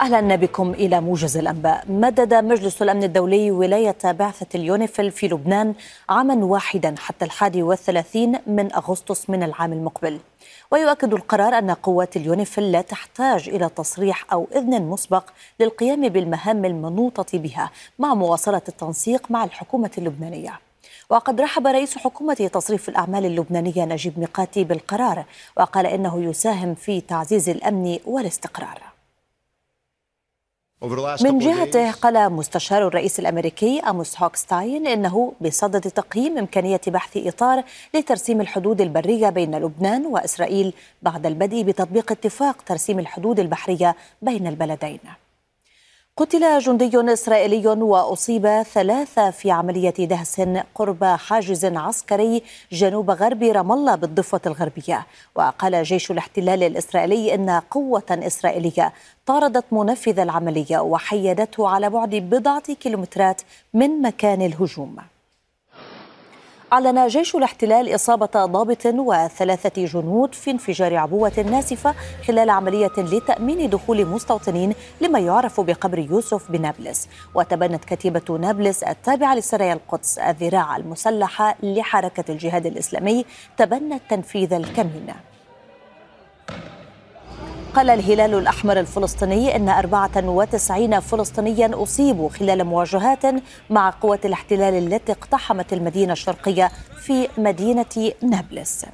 أهلا بكم إلى موجز الأنباء. مدد مجلس الأمن الدولي ولاية بعثة اليونيفيل في لبنان عاما واحدا حتى الحادي والثلاثين من أغسطس من العام المقبل. ويؤكد القرار أن قوات اليونيفيل لا تحتاج إلى تصريح أو إذن مسبق للقيام بالمهام المنوطة بها مع مواصلة التنسيق مع الحكومة اللبنانية. وقد رحب رئيس حكومة تصريف الأعمال اللبنانية نجيب ميقاتي بالقرار وقال إنه يساهم في تعزيز الأمن والاستقرار. من جهته قال مستشار الرئيس الأمريكي أموس هوكستاين إنه بصدد تقييم إمكانية بحث إطار لترسيم الحدود البرية بين لبنان وإسرائيل بعد البدء بتطبيق اتفاق ترسيم الحدود البحرية بين البلدين. قتل جندي إسرائيلي وأصيب ثلاثة في عملية دهس قرب حاجز عسكري جنوب غرب رام الله بالضفة الغربية. وقال جيش الاحتلال الإسرائيلي إن قوة إسرائيلية طاردت منفذ العملية وحيدته على بعد بضعة كيلومترات من مكان الهجوم. أعلن جيش الاحتلال إصابة ضابط وثلاثة جنود في انفجار عبوة ناسفة خلال عملية لتأمين دخول مستوطنين لما يعرف بقبر يوسف بنابلس. وتبنت كتيبة نابلس التابعة لسرايا القدس الذراع المسلحة لحركة الجهاد الإسلامي تبنت تنفيذ الكمين قال الهلال الأحمر الفلسطيني أن 94 فلسطينيا أصيبوا خلال مواجهات مع قوات الاحتلال التي اقتحمت المدينة الشرقية في مدينة نابلس.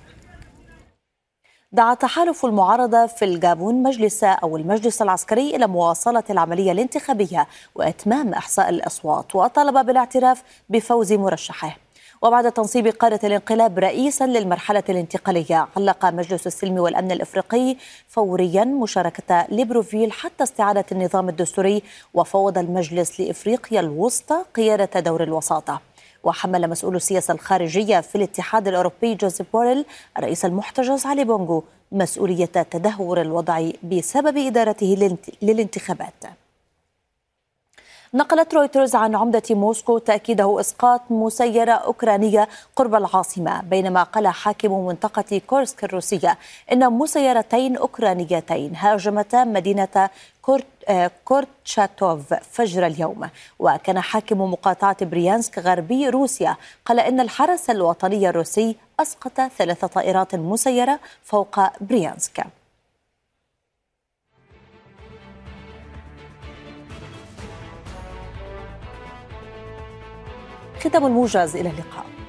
دعا تحالف المعارضة في الجابون مجلس أو المجلس العسكري إلى مواصلة العملية الانتخابية وإتمام إحصاء الأصوات وطالب بالاعتراف بفوز مرشحه. وبعد تنصيب قادة الانقلاب رئيسا للمرحلة الانتقالية علق مجلس السلم والأمن الإفريقي فوريا مشاركة ليبرفيل حتى استعادة النظام الدستوري وفوض المجلس لإفريقيا الوسطى قيادة دور الوساطة. وحمل مسؤول السياسة الخارجية في الاتحاد الأوروبي جوزيف بوريل الرئيس المحتجز علي بونغو مسؤولية تدهور الوضع بسبب إدارته للانتخابات. نقلت رويترز عن عمدة موسكو تأكيده إسقاط مسيرة أوكرانية قرب العاصمة بينما قال حاكم منطقة كورسك الروسية إن مسيرتين أوكرانيتين هاجمتا مدينة كورتشاتوف فجر اليوم. وكان حاكم مقاطعة بريانسك غربي روسيا قال إن الحرس الوطني الروسي أسقط ثلاث طائرات مسيرة فوق بريانسك. ختام الموجز. إلى اللقاء.